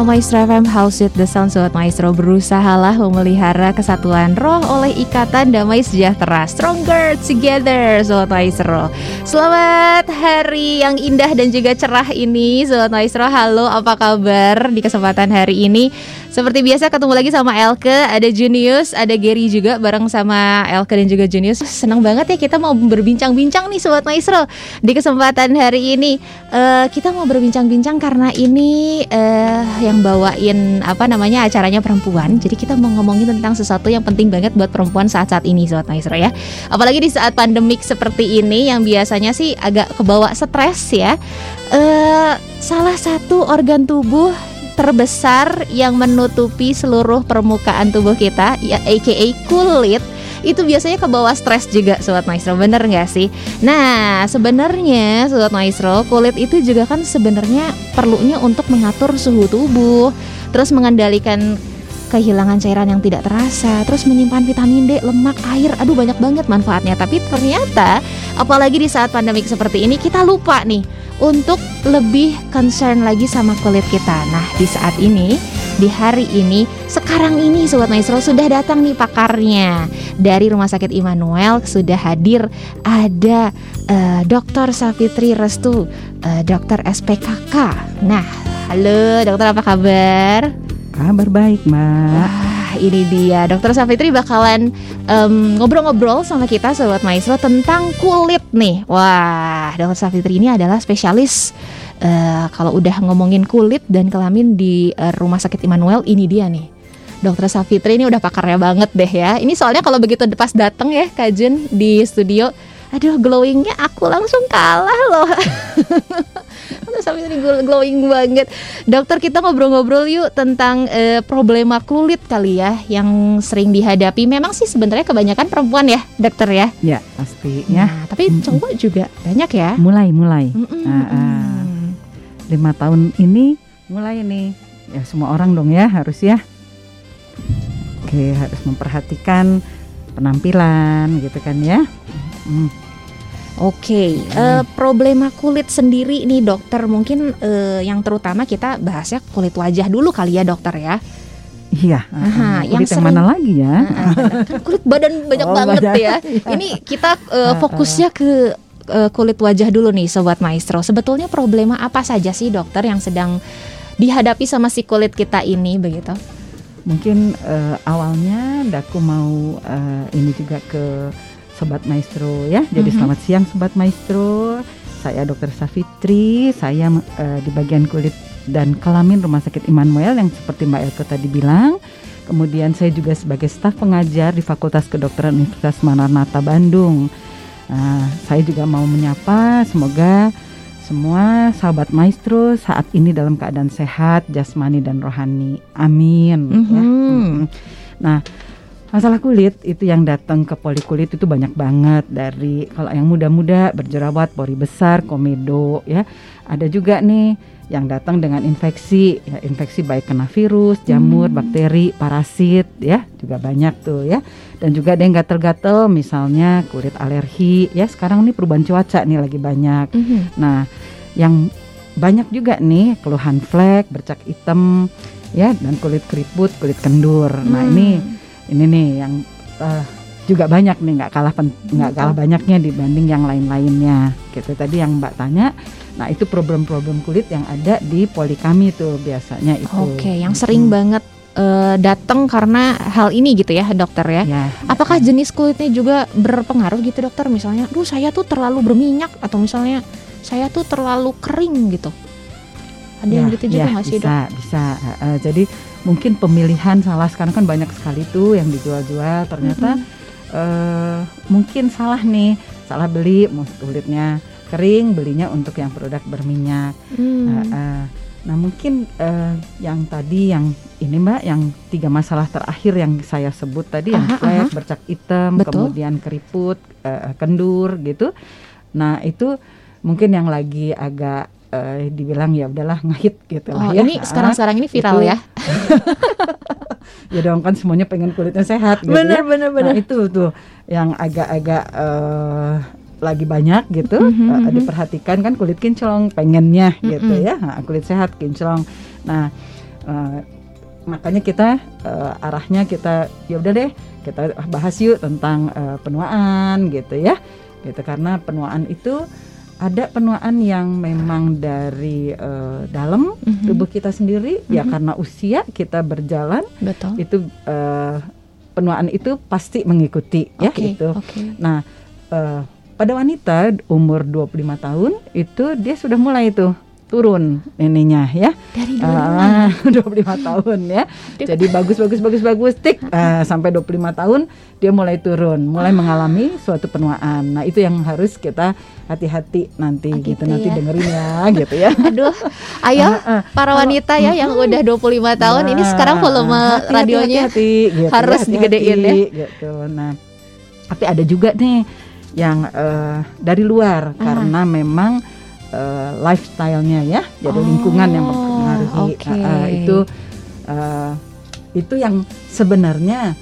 bersama Maestro FM House with the Sound Sobat Maestro Berusahalah memelihara kesatuan roh oleh ikatan damai sejahtera. Stronger together Sobat Maestro. Selamat hari yang indah dan juga cerah ini Sobat Maestro. Halo apa kabar di kesempatan hari ini seperti biasa ketemu lagi sama Elke, ada Junius, ada Gary juga bareng sama Elke dan juga Junius. Senang banget ya kita mau berbincang-bincang nih Sobat Maestro di kesempatan hari ini. Uh, kita mau berbincang-bincang karena ini uh, yang bawain apa namanya acaranya perempuan. Jadi kita mau ngomongin tentang sesuatu yang penting banget buat perempuan saat-saat ini Sobat Maestro ya. Apalagi di saat pandemik seperti ini yang biasanya sih agak kebawa stres ya. Uh, salah satu organ tubuh terbesar yang menutupi seluruh permukaan tubuh kita ya aka kulit itu biasanya ke bawah stres juga sobat maestro. Bener nggak sih? Nah sebenarnya sobat maestro kulit itu juga kan sebenarnya perlunya untuk mengatur suhu tubuh terus mengendalikan kehilangan cairan yang tidak terasa, terus menyimpan vitamin D, lemak, air, aduh banyak banget manfaatnya. Tapi ternyata apalagi di saat pandemik seperti ini kita lupa nih untuk lebih concern lagi sama kulit kita. Nah, di saat ini, di hari ini, sekarang ini Sobat Maestro sudah datang nih pakarnya dari Rumah Sakit Immanuel sudah hadir ada uh, Dr. Safitri Restu, uh, Dokter SPKK. Nah, halo dokter apa kabar? Kabar baik, Mbak. Ini dia. Dokter Safitri bakalan ngobrol-ngobrol um, sama kita Sobat Maestro tentang kulit nih. Wah Dokter Safitri ini adalah spesialis uh, Kalau udah ngomongin kulit dan kelamin di uh, Rumah Sakit Immanuel ini dia nih. Dokter Safitri ini udah pakarnya banget deh ya. Ini soalnya kalau begitu pas dateng ya Kak Jun di studio Aduh glowingnya aku langsung kalah loh sampai tadi glowing banget. Dokter kita ngobrol-ngobrol yuk tentang uh, problema kulit kali ya yang sering dihadapi. Memang sih sebenarnya kebanyakan perempuan ya, dokter ya. Ya pasti ya. Nah, tapi cowok juga banyak ya. Mulai mulai. Mm -mm. Nah, uh, lima tahun ini mulai nih. Ya semua orang dong ya harus ya. Oke harus memperhatikan penampilan gitu kan ya. Hmm. Oke, okay. hmm. uh, problema kulit sendiri nih dokter mungkin uh, yang terutama kita bahasnya kulit wajah dulu kali ya dokter ya. Iya. Aha, kulit yang, yang mana lagi ya? Uh, kan kulit badan banyak oh, banget badan, ya. Iya. Ini kita uh, fokusnya ke uh, kulit wajah dulu nih sobat maestro. Sebetulnya problema apa saja sih dokter yang sedang dihadapi sama si kulit kita ini begitu? Mungkin uh, awalnya aku mau uh, ini juga ke Sobat Maestro ya. Jadi mm-hmm. selamat siang Sobat Maestro. Saya Dr. Safitri, saya uh, di bagian kulit dan kelamin Rumah Sakit Immanuel yang seperti Mbak Elko tadi bilang. Kemudian saya juga sebagai staf pengajar di Fakultas Kedokteran Universitas Maranatha Bandung. Nah, saya juga mau menyapa semoga semua sahabat maestro saat ini dalam keadaan sehat jasmani dan rohani. Amin. Mm -hmm. ya. Nah, Masalah kulit itu yang datang ke polikulit itu banyak banget dari kalau yang muda-muda berjerawat, pori besar, komedo ya. Ada juga nih yang datang dengan infeksi, ya infeksi baik kena virus, jamur, hmm. bakteri, parasit ya, juga banyak tuh ya. Dan juga ada yang gatel-gatel misalnya kulit alergi ya. Sekarang nih perubahan cuaca nih lagi banyak. Hmm. Nah, yang banyak juga nih keluhan flek, bercak hitam ya dan kulit keriput, kulit kendur. Hmm. Nah, ini hmm ini nih yang uh, juga banyak nih nggak kalah nggak kalah banyaknya dibanding yang lain-lainnya gitu tadi yang mbak tanya nah itu problem-problem kulit yang ada di polikami tuh biasanya itu oke okay, yang sering hmm. banget uh, datang karena hal ini gitu ya dokter ya. ya Apakah ya. jenis kulitnya juga berpengaruh gitu dokter? Misalnya, duh saya tuh terlalu berminyak atau misalnya saya tuh terlalu kering gitu. Ada ya, yang gitu juga ya, nggak sih bisa, dok? Bisa, uh, jadi mungkin pemilihan salah sekarang kan banyak sekali tuh yang dijual-jual ternyata mm -hmm. uh, mungkin salah nih salah beli kulitnya kering belinya untuk yang produk berminyak mm. uh, uh, nah mungkin uh, yang tadi yang ini mbak yang tiga masalah terakhir yang saya sebut tadi yang flek bercak hitam Betul. kemudian keriput uh, kendur gitu nah itu mungkin yang lagi agak uh, dibilang ya udahlah ngahit gitu oh, ya. Ini sekarang-sekarang ini viral itu, ya. ya dong kan semuanya pengen kulitnya sehat gitu bener, ya. Bener bener nah, itu tuh yang agak-agak uh, lagi banyak gitu mm -hmm, uh, diperhatikan kan kulit kinclong pengennya mm -hmm. gitu ya nah, kulit sehat kinclong nah Uh, makanya kita uh, arahnya kita ya udah deh kita bahas yuk tentang uh, penuaan gitu ya gitu karena penuaan itu ada penuaan yang memang dari uh, dalam mm-hmm. tubuh kita sendiri mm-hmm. ya mhm. karena usia kita berjalan betul itu uh, penuaan itu pasti mengikuti okay, ya gitu okay. nah uh, pada wanita umur 25 tahun itu dia sudah mulai itu turun ininya ya. Dari uh, 25 tahun ya. Jadi bagus bagus bagus bagus tik uh, sampai 25 tahun dia mulai turun, mulai mengalami suatu penuaan. Nah, itu yang harus kita hati-hati nanti oh, gitu, gitu nanti ya. dengerin ya gitu ya. Aduh. Ayo uh, uh, para wanita ya yang udah 25 tahun nah, ini sekarang volume hati, radionya hati, hati, hati, gitu, harus hati, digedein ya. gitu. Nah, tapi ada juga nih yang uh, dari luar uh. karena memang uh, lifestyle-nya ya, jadi oh, lingkungan yang mempengaruhi okay. uh, itu uh, itu yang sebenarnya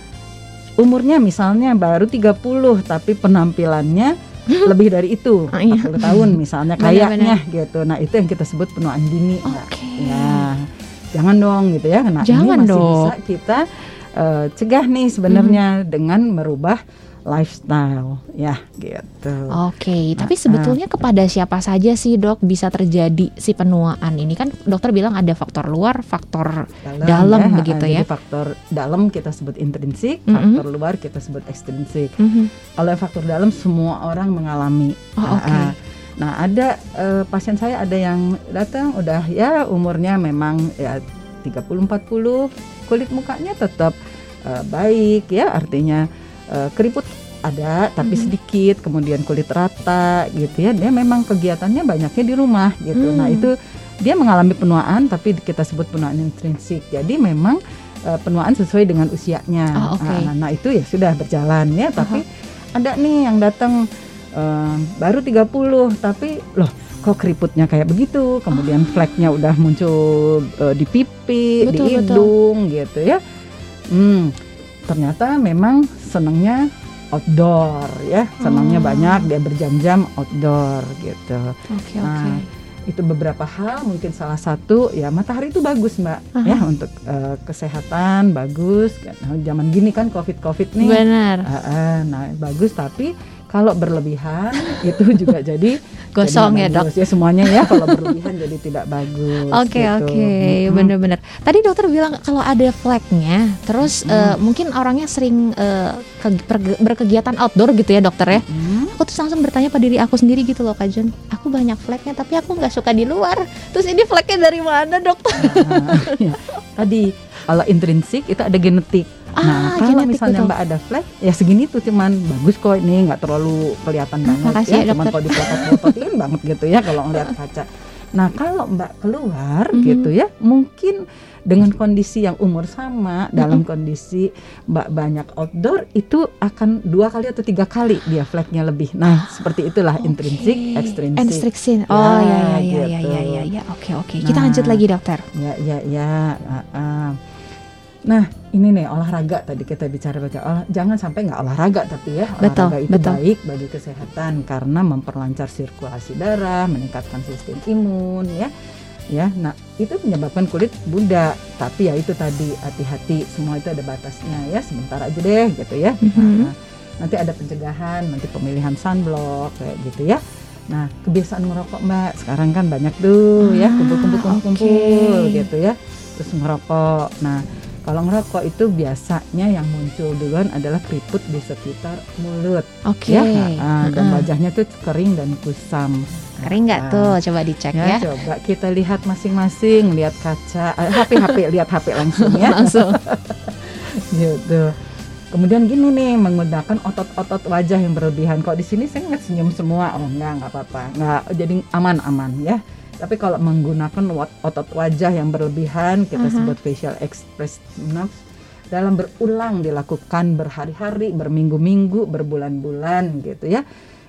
umurnya misalnya baru 30 tapi penampilannya lebih dari itu oh, iya. 40 tahun misalnya kayaknya gitu. Nah, itu yang kita sebut penuaan dini. Okay. Ya. Jangan dong gitu ya. Nah, Jangan ini masih dong. bisa kita uh, cegah nih sebenarnya mm -hmm. dengan merubah lifestyle ya gitu. Oke, okay, tapi sebetulnya uh, kepada siapa saja sih dok bisa terjadi si penuaan ini kan dokter bilang ada faktor luar, faktor dalam, dalam ya, begitu ya. Faktor dalam kita sebut intrinsik, mm -hmm. faktor luar kita sebut ekstrinsik. Mm -hmm. Kalau faktor dalam semua orang mengalami. Oh, Oke. Okay. Uh, nah ada uh, pasien saya ada yang datang udah ya umurnya memang ya 30 40 kulit mukanya tetap uh, baik ya artinya uh, keriput ada tapi mm -hmm. sedikit kemudian kulit rata gitu ya dia memang kegiatannya banyaknya di rumah gitu mm. nah itu dia mengalami penuaan tapi kita sebut penuaan intrinsik jadi memang uh, penuaan sesuai dengan usianya oh, okay. nah, nah itu ya sudah berjalan ya tapi uh -huh. ada nih yang datang uh, baru 30 tapi loh kok keriputnya kayak begitu kemudian oh. fleknya udah muncul uh, di pipi betul, di hidung betul. gitu ya hmm ternyata memang senangnya outdoor ya senangnya oh. banyak dia berjam-jam outdoor gitu okay, nah okay. itu beberapa hal mungkin salah satu ya matahari itu bagus mbak uh -huh. ya untuk uh, kesehatan bagus nah, zaman gini kan covid covid nih benar uh, uh, nah bagus tapi kalau berlebihan itu juga jadi gosong ya dok ya semuanya ya kalau berlebihan jadi tidak bagus oke okay, gitu. oke okay. hmm. bener-bener tadi dokter bilang kalau ada flagnya terus hmm. uh, mungkin orangnya sering uh, ke, berkegiatan outdoor gitu ya dokter ya hmm. aku tuh langsung bertanya pada diri aku sendiri gitu loh Kak Jun aku banyak flagnya tapi aku nggak suka di luar terus ini flagnya dari mana dokter nah, ya. tadi kalau intrinsik itu ada genetik Ah, nah, kalau misalnya betul. Mbak ada flag, ya segini tuh cuman bagus kok ini nggak terlalu kelihatan banget Makasih ya, ya cuman kalau dipotot-pototin banget gitu ya kalau ngeliat kaca. Nah, kalau Mbak keluar mm -hmm. gitu ya, mungkin dengan kondisi yang umur sama, mm -hmm. dalam kondisi Mbak banyak outdoor itu akan dua kali atau tiga kali dia flagnya lebih. Nah, seperti itulah okay. intrinsik, ekstrinsik. Oh ya ya ya, gitu. ya ya ya ya ya. Oke oke. Kita nah, lanjut lagi dokter. Ya ya ya. Uh, uh. Nah, ini nih olahraga tadi kita bicara baca olah, jangan sampai nggak olahraga tapi ya olahraga itu betul. baik bagi kesehatan karena memperlancar sirkulasi darah, meningkatkan sistem imun ya. Ya, nah itu menyebabkan kulit bunda. Tapi ya itu tadi hati-hati semua itu ada batasnya ya. Sebentar aja deh gitu ya. Mm -hmm. nah, nanti ada pencegahan, nanti pemilihan sunblock kayak gitu ya. Nah, kebiasaan merokok Mbak sekarang kan banyak tuh ya, ah, ya kumpul-kumpul kumpul okay. gitu ya. Terus merokok. Nah, kalau ngerokok itu biasanya yang muncul duluan adalah keriput di sekitar mulut. Oke. Okay. Ya, uh, dan wajahnya tuh kering dan kusam. Kering nggak uh, tuh? Coba dicek ya, ya. Coba kita lihat masing-masing, lihat kaca, uh, HP HP lihat HP langsung ya. langsung. gitu. Kemudian gini nih menggunakan otot-otot wajah yang berlebihan. Kok di sini saya nggak senyum semua, oh enggak nggak apa-apa, nggak jadi aman-aman ya. Tapi kalau menggunakan otot wajah yang berlebihan, kita uh -huh. sebut facial expressiveness dalam berulang dilakukan berhari-hari, berminggu-minggu, berbulan-bulan gitu ya.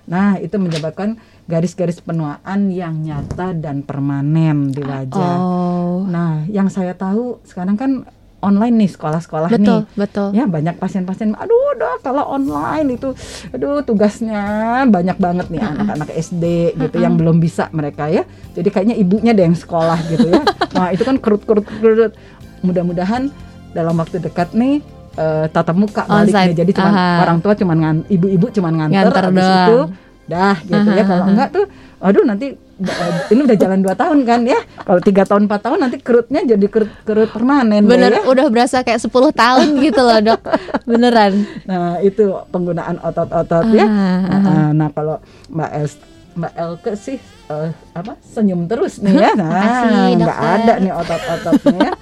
Nah, itu menyebabkan garis-garis penuaan yang nyata dan permanen di wajah. Oh. Nah, yang saya tahu sekarang kan online nih sekolah-sekolah nih. Betul, betul. Ya banyak pasien-pasien, aduh dok kalau online itu, aduh tugasnya banyak banget nih anak-anak SD gitu yang belum bisa mereka ya. Jadi kayaknya ibunya deh yang sekolah gitu ya. Nah itu kan kerut-kerut kerut. mudah-mudahan dalam waktu dekat nih uh, tatap muka balik Onsite. nih. Jadi cuma Aha. orang tua cuman ngan, ibu-ibu cuman nganter, Nganter doang. itu dah gitu ya. Aha, Kalau aha. enggak tuh aduh nanti uh, ini udah jalan dua tahun kan ya. Kalau tiga tahun empat tahun nanti kerutnya jadi kerut, kerut permanen deh Bener, ya. udah berasa kayak 10 tahun gitu loh dok Beneran Nah, itu penggunaan otot-otot ya. Ah, ah, Nah, nah, kalau Mbak El Mbak Elke sih eh, apa senyum terus nih ya. Nah, Makasih, nggak ada nih otot-ototnya ya.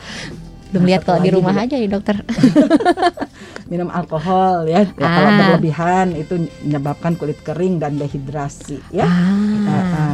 Belum Nah, lihat kalau di rumah juga, aja nih dokter minum alkohol ya. Ya, Kalau Ah. berlebihan itu menyebabkan kulit kering dan dehidrasi ya. Ah, ah. ah.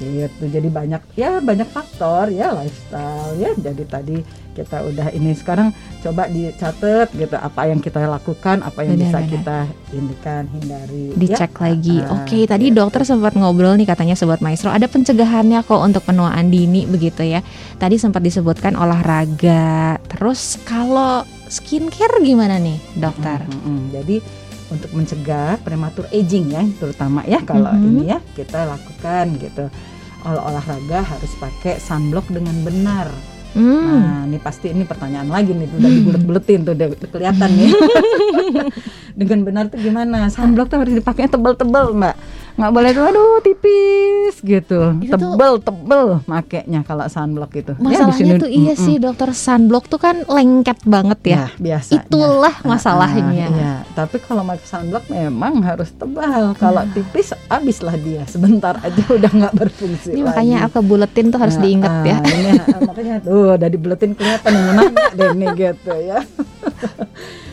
Gitu jadi banyak ya banyak faktor ya lifestyle ya jadi tadi kita udah ini sekarang coba dicatat gitu apa yang kita lakukan apa yang bisa Benar-benar. kita indikan hindari ya. Dicek lagi Ah, Oke tadi gitu. dokter sempat ngobrol nih katanya Sobat Maestro Ada pencegahannya kok untuk penuaan dini begitu ya Tadi sempat disebutkan olahraga Terus kalau skincare gimana nih dokter? Mm, mm, mm. Jadi untuk mencegah prematur aging ya, terutama ya kalau Mhm. ini ya kita lakukan gitu. Kalau olahraga harus pakai sunblock dengan benar. Hmm. Nah, ini pasti ini pertanyaan lagi nih udah dibulet-buletin tuh udah kelihatan nih. dengan benar tuh gimana? Sunblock tuh harus dipakai tebel-tebel, Mbak. Nggak boleh tuh aduh tipis gitu. Itu tuh- Tebel-tebel makainya kalau sunblock itu. Ya, Masalahnya sini- tuh iya mm, mm. sih dokter sunblock tuh kan lengket banget ya. Nah, biasa. Itulah masalahnya. iya. Tapi kalau pakai sunblock memang harus tebal. Kalau Nah. tipis, habislah dia. Sebentar aja udah nggak berfungsi Ini lagi. makanya aku buletin tuh harus Nah, diingat ah, ya. Ini ah, makanya tuh udah dibuletin kelihatan nanya deh nih gitu ya.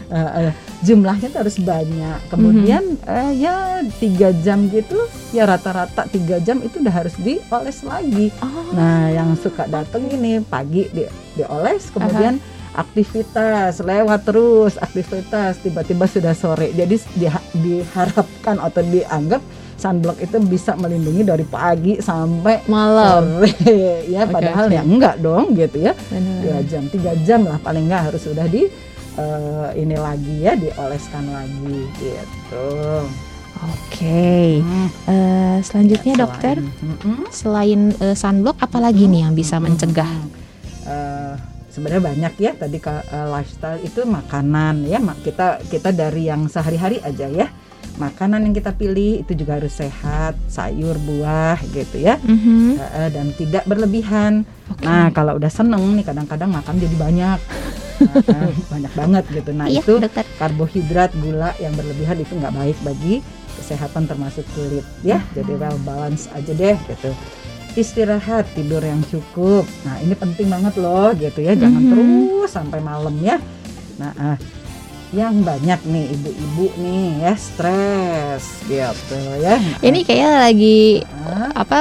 Ah, ah, jumlahnya tuh harus banyak. Kemudian Mhm. eh, ya tiga jam gitu, ya rata-rata tiga jam itu udah harus dioles lagi. Oh. Nah, yang suka datang ini pagi di, dioles, kemudian aktivitas lewat terus aktivitas tiba-tiba sudah sore. Jadi diha- diharapkan atau dianggap sunblock itu bisa melindungi dari pagi sampai malam. sore. ya, Oke, padahal oke. ya enggak dong gitu ya. Dua jam, tiga jam lah paling enggak harus sudah di eh, ini lagi ya dioleskan lagi gitu. Oke. Hmm, Eh, selanjutnya selain- dokter, Mm-mm. selain eh, sunblock apalagi nih yang bisa Mm-mm. mencegah? Eh, sebenarnya banyak ya tadi eh, lifestyle itu makanan ya kita kita dari yang sehari-hari aja ya makanan yang kita pilih itu juga harus sehat sayur buah gitu ya Mhm. Eh, eh, dan tidak berlebihan Oke. nah kalau udah seneng nih kadang-kadang makan jadi banyak Nah, banyak banget gitu. Nah iya itu dokter. karbohidrat gula yang berlebihan itu nggak baik bagi kesehatan termasuk kulit. Ya jadi well balance aja deh gitu. Istirahat tidur yang cukup. Nah ini penting banget loh gitu ya. Jangan Mhm. terus sampai malam ya. Nah ah, yang banyak nih ibu-ibu nih ya stres gitu ya. Ini kayaknya lagi Ah, apa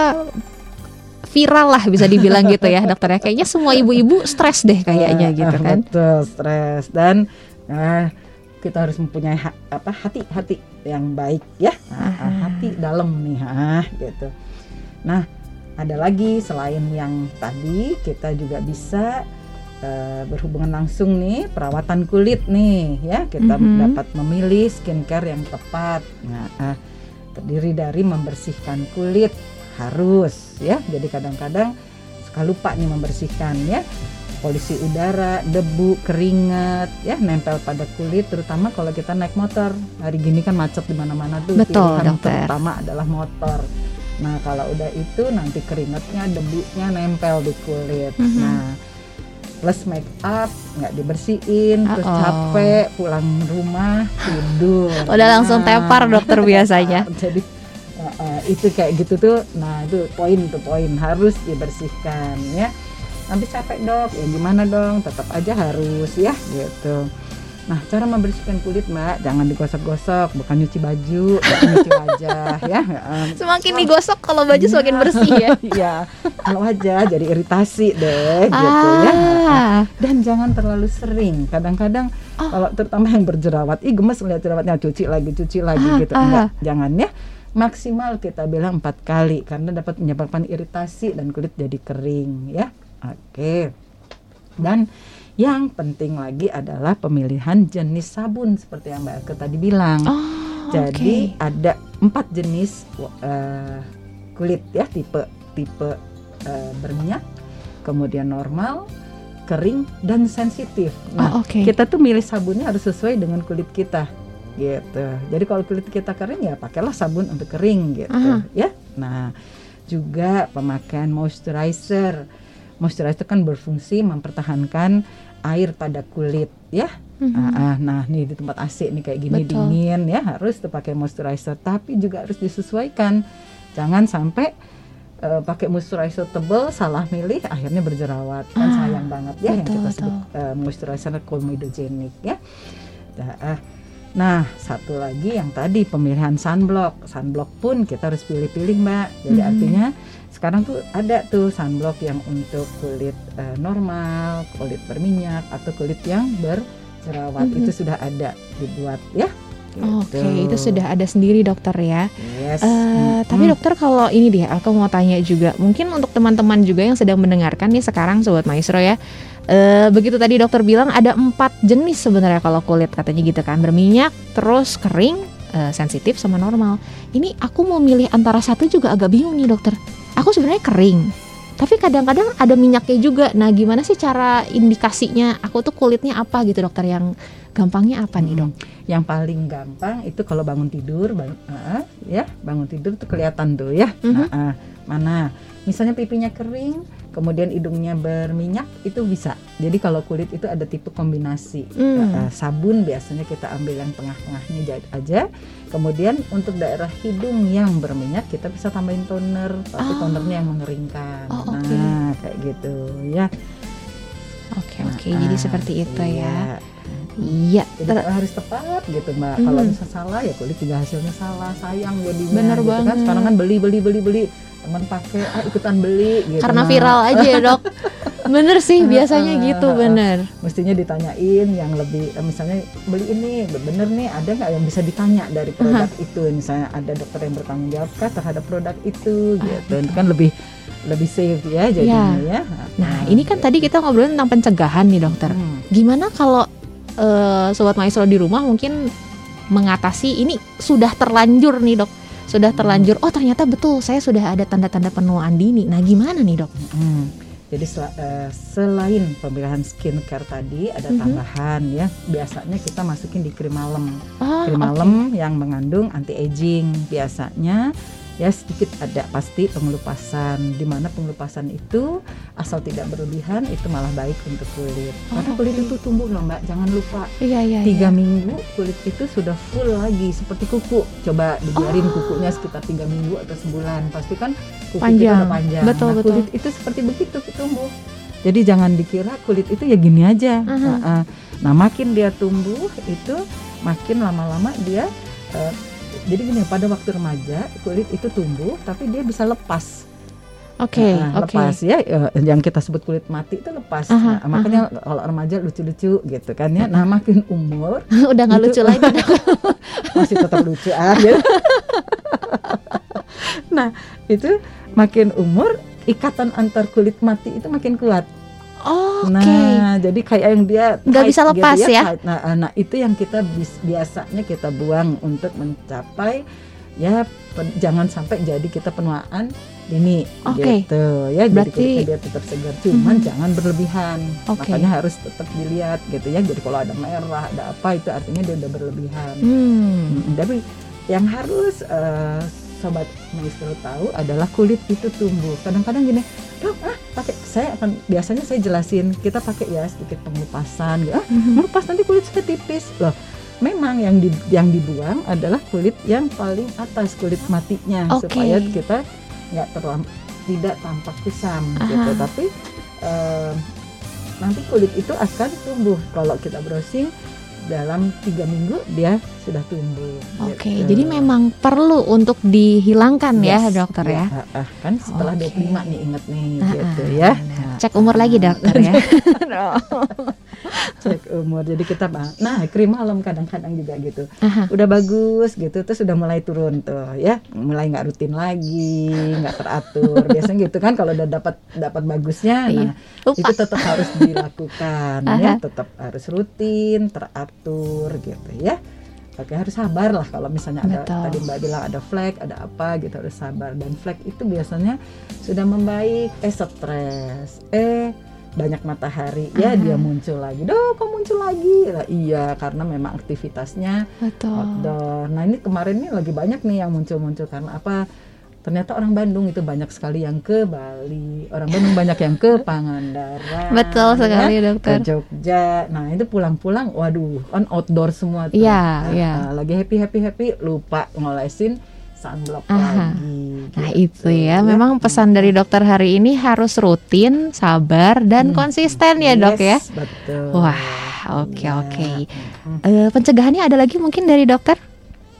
viral lah bisa dibilang gitu ya dokter ya. Kayaknya semua ibu-ibu stres deh kayaknya ah, gitu kan. betul stres dan ah, kita harus mempunyai ha- apa hati-hati yang baik ya Ah, ah, Aha. hati dalam nih ah gitu nah ada lagi selain yang tadi kita juga bisa eh, berhubungan langsung nih perawatan kulit nih ya kita Mhm. dapat memilih skincare yang tepat nah ah, terdiri dari membersihkan kulit harus ya jadi kadang-kadang suka lupa nih membersihkan ya polusi udara, debu, keringat, ya nempel pada kulit, terutama kalau kita naik motor. Hari gini kan macet di mana-mana tuh. Betul, pilihan dokter. terutama adalah motor. Nah kalau udah itu nanti keringatnya, debunya nempel di kulit. Mhm. Nah plus make up nggak dibersihin, terus Uh-oh. capek pulang rumah tidur. Udah langsung Nah, tepar dokter biasanya. jadi uh, uh, itu kayak gitu tuh. Nah itu poin tuh poin harus dibersihkan ya. Nanti capek dok. Ya gimana dong? Tetap aja harus ya gitu. Nah cara membersihkan kulit mbak jangan digosok-gosok bukan nyuci baju bukan nyuci wajah ya. Semakin digosok kalau baju semakin bersih ya. ya kalau wajah jadi iritasi deh gitu ya. Ah, dan jangan terlalu sering. Kadang-kadang Oh. kalau terutama yang berjerawat ih gemes lihat jerawatnya cuci lagi cuci lagi Ah, gitu. Ah. enggak jangan ya maksimal kita bilang empat kali karena dapat menyebabkan iritasi dan kulit jadi kering ya oke dan yang penting lagi adalah pemilihan jenis sabun seperti yang Mbak Elke tadi bilang oh, jadi oke. ada empat jenis eh, kulit ya tipe tipe eh, berminyak, kemudian normal, kering dan sensitif. Nah, oh, oke. kita tuh milih sabunnya harus sesuai dengan kulit kita gitu. Jadi kalau kulit kita kering ya pakailah sabun untuk kering gitu Aha. ya. Nah, juga pemakaian moisturizer. Moisturizer kan berfungsi mempertahankan air pada kulit ya. Mhm. Ah, ah, nah, nih di tempat AC nih kayak gini Betul. dingin ya harus tuh pakai moisturizer tapi juga harus disesuaikan. Jangan sampai eh, pakai moisturizer tebel salah milih akhirnya berjerawat kan Ah, sayang banget ya yang betul, kita betul. sebut eh, moisturizer comedogenic ya. Nah, ah. Nah, satu lagi yang tadi pemilihan sunblock. Sunblock pun kita harus pilih-pilih, Mbak. Jadi Mhm. artinya sekarang tuh ada tuh sunblock yang untuk kulit eh, normal, kulit berminyak atau kulit yang berjerawat. Mhm. Itu sudah ada dibuat ya. Oke, Gitu. itu sudah ada sendiri dokter ya. Yes. Eh, tapi dokter kalau ini dia, aku mau tanya juga, mungkin untuk teman-teman juga yang sedang mendengarkan nih sekarang, sobat maestro ya. Eh, begitu tadi dokter bilang ada empat jenis sebenarnya kalau kulit katanya gitu kan, berminyak, terus kering, eh, sensitif sama normal. Ini aku mau milih antara satu juga agak bingung nih dokter. Aku sebenarnya kering, tapi kadang-kadang ada minyaknya juga. Nah, gimana sih cara indikasinya? Aku tuh kulitnya apa gitu dokter? Yang gampangnya apa nih dok? yang paling gampang itu kalau bangun tidur bang- ah, ya bangun tidur tuh kelihatan tuh ya Mhm. Nah, ah, mana misalnya pipinya kering kemudian hidungnya berminyak itu bisa jadi kalau kulit itu ada tipe kombinasi Hmm. Ah, ah, sabun biasanya kita ambil yang tengah-tengahnya ja- aja kemudian untuk daerah hidung yang berminyak kita bisa tambahin toner tapi Ah. tonernya yang mengeringkan Oh, oke. nah kayak gitu ya Oke Nah, oke, jadi ah, seperti itu ya. Iya. Iya, Jadi ter- harus tepat gitu mbak. Mhm. Kalau misalnya salah ya kulit juga hasilnya salah, sayang jadinya. Bener gitu kan. banget. Sekarang kan beli beli beli beli teman pakai ah ikutan beli gitu. karena Nah, viral aja ya dok. Bener sih biasanya Ah, gitu ah, ah. bener. Mestinya ditanyain yang lebih eh, misalnya beli ini bener nih ada nggak yang bisa ditanya dari produk itu misalnya ada dokter yang bertanggung jawab kah terhadap produk itu Ah, gitu. Itu kan lebih lebih safe ya jadinya ya. Nah ini kan tadi kita ngobrolin tentang pencegahan nih dokter. Hmm. Gimana kalau eh, sobat maestro di rumah mungkin mengatasi ini sudah terlanjur nih dok. Sudah Hmm. terlanjur. Oh ternyata betul saya sudah ada tanda-tanda penuaan dini. Nah gimana nih dok? Hmm. Jadi sel- eh, selain pemilihan skincare tadi ada Mhm. tambahan ya. Biasanya kita masukin di krim malam. Oh, Krim malam yang mengandung anti aging. Biasanya ya sedikit ada pasti pengelupasan. Di mana pengelupasan itu asal tidak berlebihan itu malah baik untuk kulit. Karena Oh, kulit oke. itu tumbuh loh mbak. Jangan lupa Iya iya. tiga iya. minggu kulit itu sudah full lagi seperti kuku. Coba dibiarin Oh. kukunya sekitar tiga minggu atau sebulan. Pasti kan kuku kita Panjang. udah panjang. Betul, Nah, betul. kulit itu seperti begitu tumbuh. Jadi jangan dikira kulit itu ya gini aja. Aha. Nah, ah. Nah, makin dia tumbuh itu makin lama-lama dia eh, jadi gini pada waktu remaja kulit itu tumbuh tapi dia bisa lepas. Oke Nah, oke. lepas ya eh, yang kita sebut kulit mati itu lepas. Aha, Nah, makanya kalau remaja lucu-lucu gitu kan ya. Nah, makin umur Udah nggak Itu- lucu lagi masih tetap lucu aja. nah, itu makin umur ikatan antar kulit mati itu makin kuat. Oh, Oke. Nah, jadi kayak yang dia Nggak bisa lepas ya? tight. Nah, nah, itu yang kita bis- biasanya kita buang untuk mencapai ya pen- jangan sampai jadi kita penuaan dini Oke. gitu ya. Jadi Berarti- kulitnya dia tetap segar, cuman Mhm. jangan berlebihan. Oke. Makanya harus tetap dilihat gitu ya. Jadi kalau ada merah, ada apa itu artinya dia udah berlebihan. Hmm. Mm, Tapi yang harus eh, sobat maestro tahu adalah kulit itu tumbuh. Kadang-kadang gini, ah pakai saya akan biasanya saya jelasin kita pakai ya sedikit pengelupasan. gitu. Ah, Mhm. ngelupas nanti kulit saya tipis loh. Memang yang di, yang dibuang adalah kulit yang paling atas kulit matinya Oke. supaya kita nggak terlalu tidak tampak kusam gitu. Aha. Tapi eh, nanti kulit itu akan tumbuh kalau kita browsing dalam tiga minggu dia sudah tumbuh. Oke, gitu. jadi memang perlu untuk dihilangkan ya Yes, dokter ya. iya, ah, ah, kan setelah Oke. 25 nih inget nih Ah, gitu ah, ya. Nah, Cek umur lagi dokter ya. Cek umur. Jadi kita nah krim malam kadang-kadang juga gitu. Aha. Udah bagus gitu terus sudah mulai turun tuh ya. Mulai nggak rutin lagi, nggak teratur. Biasanya gitu kan kalau udah dapat dapat bagusnya Iya. nah Lupa. itu tetap harus dilakukan Aha. ya, tetap harus rutin, teratur gitu ya. Oke harus sabar lah kalau misalnya ada Betul. tadi Mbak bilang ada flek, ada apa gitu harus sabar dan flek itu biasanya sudah membaik, eh stres, eh banyak matahari ya dia muncul lagi. Dok kok muncul lagi? Lah iya karena memang aktivitasnya Betul. outdoor. Nah ini kemarin ini lagi banyak nih yang muncul-muncul karena apa? Ternyata orang Bandung itu banyak sekali yang ke Bali orang Bandung banyak yang ke Pangandaran Betul sekali, ya, dokter. ke Jogja. Nah itu pulang-pulang waduh kan outdoor semua tuh. Iya, Nah, iya. nah, lagi happy happy happy lupa ngolesin sunblock Aha. lagi Nah gitu, itu ya, memang pesan dari dokter hari ini harus rutin, sabar, dan Hmm. konsisten ya dok ya. Betul Wah, oke Iya. oke. Mm. Eh, pencegahannya ada lagi mungkin dari dokter?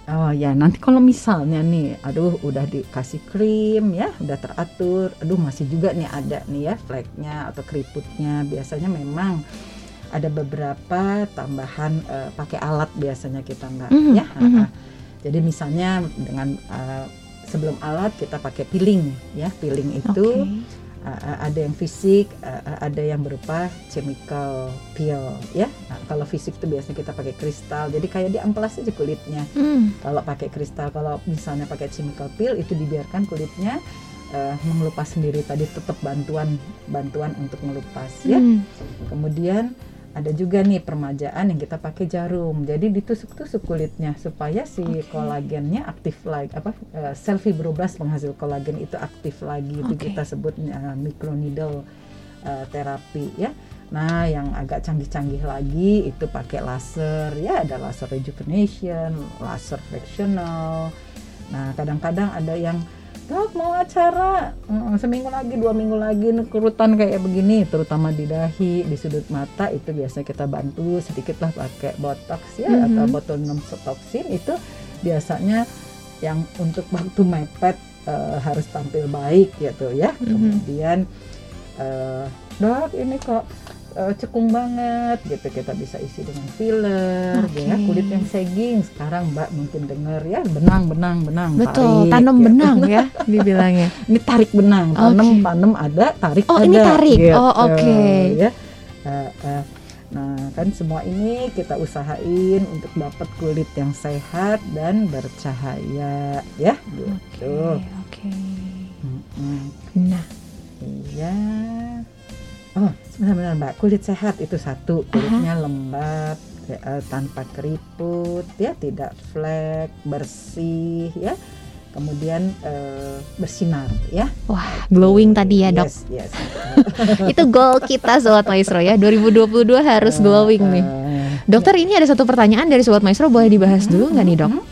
Oh ya nanti kalau misalnya nih, aduh udah dikasih krim ya, udah teratur, aduh masih juga nih ada nih ya fleknya atau keriputnya. Biasanya memang ada beberapa tambahan eh, pakai alat biasanya kita mbak Mhm, ya. mhm. Ah, ah. Jadi misalnya dengan eh, sebelum alat kita pakai peeling ya, peeling itu. Oke. Uh, uh, ada yang fisik, uh, uh, ada yang berupa chemical peel ya. Nah, kalau fisik itu biasanya kita pakai kristal. Jadi kayak diamplas aja kulitnya. Hmm, Kalau pakai kristal, kalau misalnya pakai chemical peel itu dibiarkan kulitnya uh, mengelupas sendiri. Tadi tetap bantuan bantuan untuk melupas ya. hmm. Kemudian ada juga nih permajaan yang kita pakai jarum. Jadi ditusuk-tusuk kulitnya supaya si Oke. kolagennya aktif lagi apa eh, sel fibroblast penghasil kolagen itu aktif lagi. Itu Oke. kita sebut eh, microneedle eh, terapi ya. Nah, yang agak canggih-canggih lagi itu pakai laser ya, ada laser rejuvenation, laser fractional. Nah, kadang-kadang ada yang Dok mau acara mm, seminggu lagi dua minggu lagi kerutan kayak begini terutama di dahi di sudut mata itu biasanya kita bantu sedikit lah pakai botox ya Mhm. atau botulinum toxin itu biasanya yang untuk waktu mepet eh, harus tampil baik gitu ya Mhm. kemudian eh, dok ini kok eh, cekung banget gitu kita bisa isi dengan filler Oke. ya kulit yang sagging sekarang mbak mungkin dengar ya benang benang benang Betul, tarik, tanam gitu. benang ya dibilangnya. ini tarik benang tanam Oke. tanam ada tarik Oh, ada ini tarik. gitu, Oh, oke. ya Eh, eh, nah kan semua ini kita usahain untuk dapat kulit yang sehat dan bercahaya ya gitu Oke, oke. Mm-mm. Nah, iya oh sebentar-bentar mbak kulit sehat itu satu kulitnya lembab ya, eh, tanpa keriput ya tidak flek bersih ya kemudian eh, bersinar ya wah glowing tadi ya dok. yes, yes. Itu goal kita Sobat Maestro ya. 2022 harus glowing nih. Dokter ini ada satu pertanyaan dari Sobat Maestro boleh dibahas dulu nggak nih dok? mhm.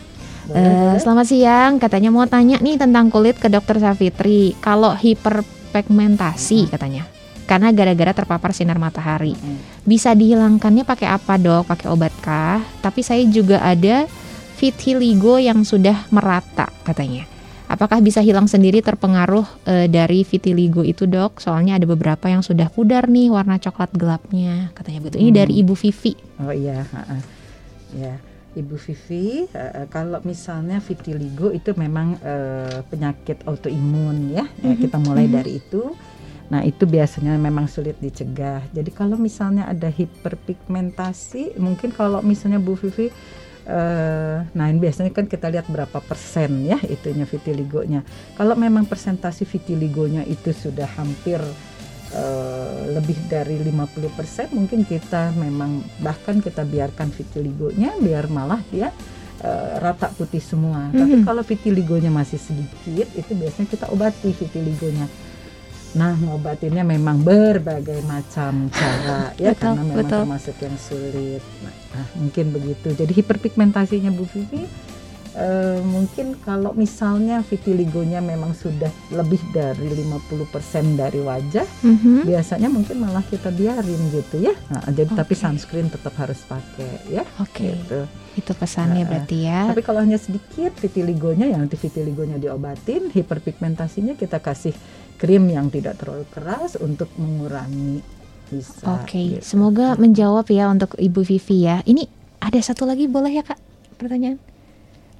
Boleh. selamat siang, katanya mau tanya nih tentang kulit ke dokter Safitri. Kalau hiperpigmentasi katanya, karena gara-gara terpapar sinar matahari, Mhm. bisa dihilangkannya pakai apa dok? Pakai obat kah? Tapi saya juga ada vitiligo yang sudah merata katanya. Apakah bisa hilang sendiri terpengaruh eh, dari vitiligo itu dok? Soalnya ada beberapa yang sudah pudar nih warna coklat gelapnya katanya begitu. Ini Hmm. dari Ibu Vivi. Oh iya, ha-ha. ya Ibu Vivi, kalau misalnya vitiligo itu memang eh, penyakit autoimun ya, Ya, Mhm, kita mulai mhm. dari itu. Nah itu biasanya memang sulit dicegah. Jadi kalau misalnya ada hiperpigmentasi, mungkin kalau misalnya Bu Vivi, eh, nah ini biasanya kan kita lihat berapa persen ya itunya vitiligonya. Kalau memang persentase vitiligonya itu sudah hampir eh, lebih dari 50% mungkin kita memang bahkan kita biarkan vitiligonya biar malah dia eh, rata putih semua. Mhm. Tapi kalau vitiligonya masih sedikit itu biasanya kita obati vitiligonya. Nah, ngobatinnya memang berbagai macam cara ya Betul, karena memang betul. termasuk yang sulit. Nah, ah, mungkin begitu. Jadi hiperpigmentasinya Bu Vivi eh, mungkin kalau misalnya vitiligonya memang sudah lebih dari 50% dari wajah, Mhm. biasanya mungkin malah kita biarin gitu ya. Nah, jadi tapi Oke. sunscreen tetap harus pakai ya. Oke, Gitu. itu pesannya Heeh. berarti ya. Tapi kalau hanya sedikit vitiligonya ya nanti vitiligonya diobatin, hiperpigmentasinya kita kasih krim yang tidak terlalu keras untuk mengurangi bisa. Oke, gitu. semoga menjawab ya untuk Ibu Vivi ya. Ini ada satu lagi boleh ya kak pertanyaan?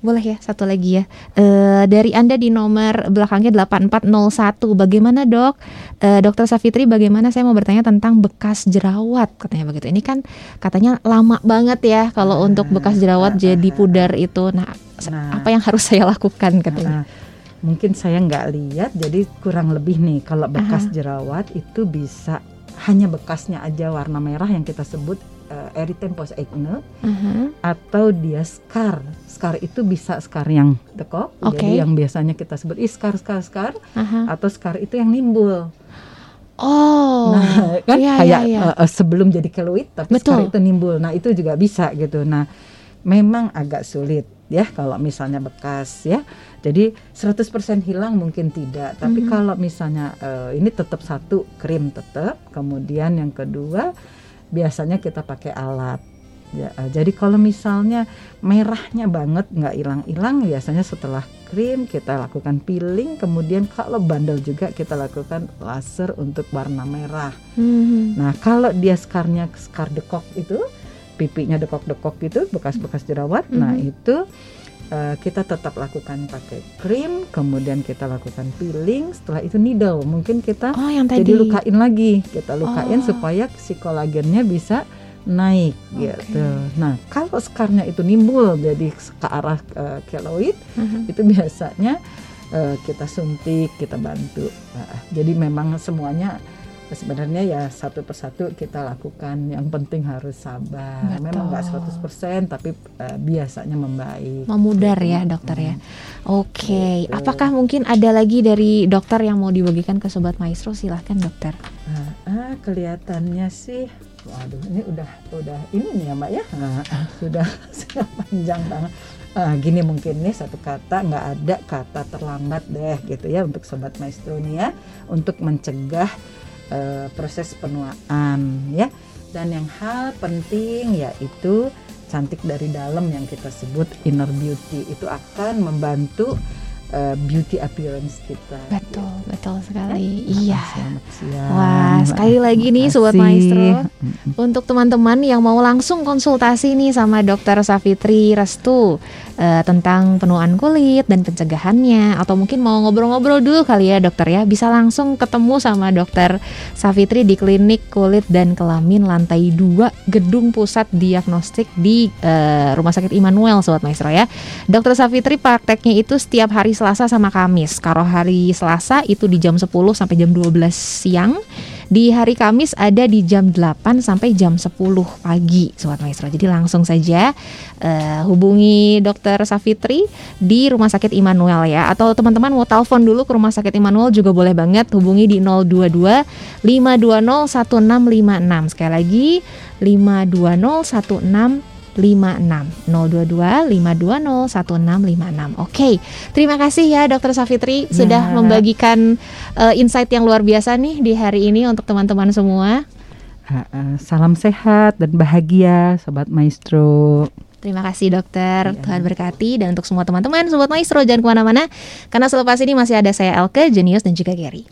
Boleh ya satu lagi ya. Eh dari anda di nomor belakangnya 8401. Bagaimana dok? Eh, Dokter Safitri, bagaimana saya mau bertanya tentang bekas jerawat katanya begitu. Ini kan katanya lama banget ya kalau untuk bekas jerawat jadi pudar itu. Nah, Nah. apa yang harus saya lakukan katanya? Nah, mungkin saya nggak lihat, jadi kurang lebih nih kalau bekas jerawat itu bisa hanya bekasnya aja warna merah yang kita sebut uh, erythema acne Uh-huh. atau dia scar. Scar itu bisa scar yang dekok, Oke. jadi yang biasanya kita sebut ih scar scar scar Aha. atau scar itu yang nimbul. Oh, Nah, kan iya, kayak iya, iya. eh, eh, sebelum jadi keloid tapi scar Betul. itu nimbul. Nah, itu juga bisa gitu. Nah, memang agak sulit ya kalau misalnya bekas ya. Jadi 100% hilang mungkin tidak, tapi Mhm. kalau misalnya eh, ini tetap satu krim tetap, kemudian yang kedua biasanya kita pakai alat. Ya, eh, jadi kalau misalnya merahnya banget nggak hilang-hilang, biasanya setelah krim kita lakukan peeling, kemudian kalau bandel juga kita lakukan laser untuk warna merah. Mhm. Nah, kalau dia skarnya skar dekok itu, pipinya dekok-dekok itu, bekas-bekas jerawat, nah Mhm. itu eh, kita tetap lakukan pakai krim, kemudian kita lakukan peeling, setelah itu needle, mungkin kita Oh, yang tadi. jadi lukain lagi, kita lukain Oh. supaya si kolagennya bisa naik Oke. gitu. Nah, kalau skarnya itu nimbul jadi ke arah eh, keloid, Mhm. itu biasanya eh, kita suntik, kita bantu. Nah, jadi memang semuanya sebenarnya ya satu persatu kita lakukan. Yang penting harus sabar. Betul. Memang nggak 100% tapi eh, biasanya membaik. Memudar Gitu. ya dokter ya. Oke, Gitu. apakah mungkin ada lagi dari dokter yang mau dibagikan ke sobat maestro? Silahkan dokter. Nah, ah, kelihatannya sih waduh ini udah udah ini nih ya Mbak ya. Ah, sudah sudah panjang banget. Ah, gini mungkin nih satu kata nggak ada kata terlambat deh gitu ya untuk sobat maestro nih ya untuk mencegah eh, proses penuaan ya. Dan yang hal penting yaitu cantik dari dalam yang kita sebut inner beauty itu akan membantu eh, beauty appearance kita. Betul, betul sekali. Iya. Selamat siang. Wah, sekali lagi nih Sobat. Maestro. Untuk teman-teman yang mau langsung konsultasi nih sama dokter Safitri Restu eh, tentang penuaan kulit dan pencegahannya atau mungkin mau ngobrol-ngobrol dulu kali ya dokter ya bisa langsung ketemu sama dokter Safitri di klinik kulit dan kelamin lantai 2 gedung pusat diagnostik di eh, Rumah Sakit Immanuel Sobat Maestro ya. Dokter Safitri prakteknya itu setiap hari Selasa sama Kamis. Kalau hari Selasa itu di jam 10 sampai jam 12 siang. Di hari Kamis ada di jam 8 sampai jam 10 pagi, Sobat Maestro. Jadi langsung saja eh, hubungi Dokter Safitri di Rumah Sakit Immanuel ya. Atau teman-teman mau telepon dulu ke Rumah Sakit Immanuel juga boleh banget hubungi di 022 520 1656. Sekali lagi 520 1656 022 520 1656. Oke, terima kasih ya Dokter Safitri sudah Ya. membagikan eh, insight yang luar biasa nih di hari ini untuk teman-teman semua. Salam sehat dan bahagia, sobat maestro. Terima kasih dokter, Iya. Tuhan berkati dan untuk semua teman-teman Sobat Maestro jangan ke mana-mana karena selepas ini masih ada saya Elke, Jenius dan juga Gary.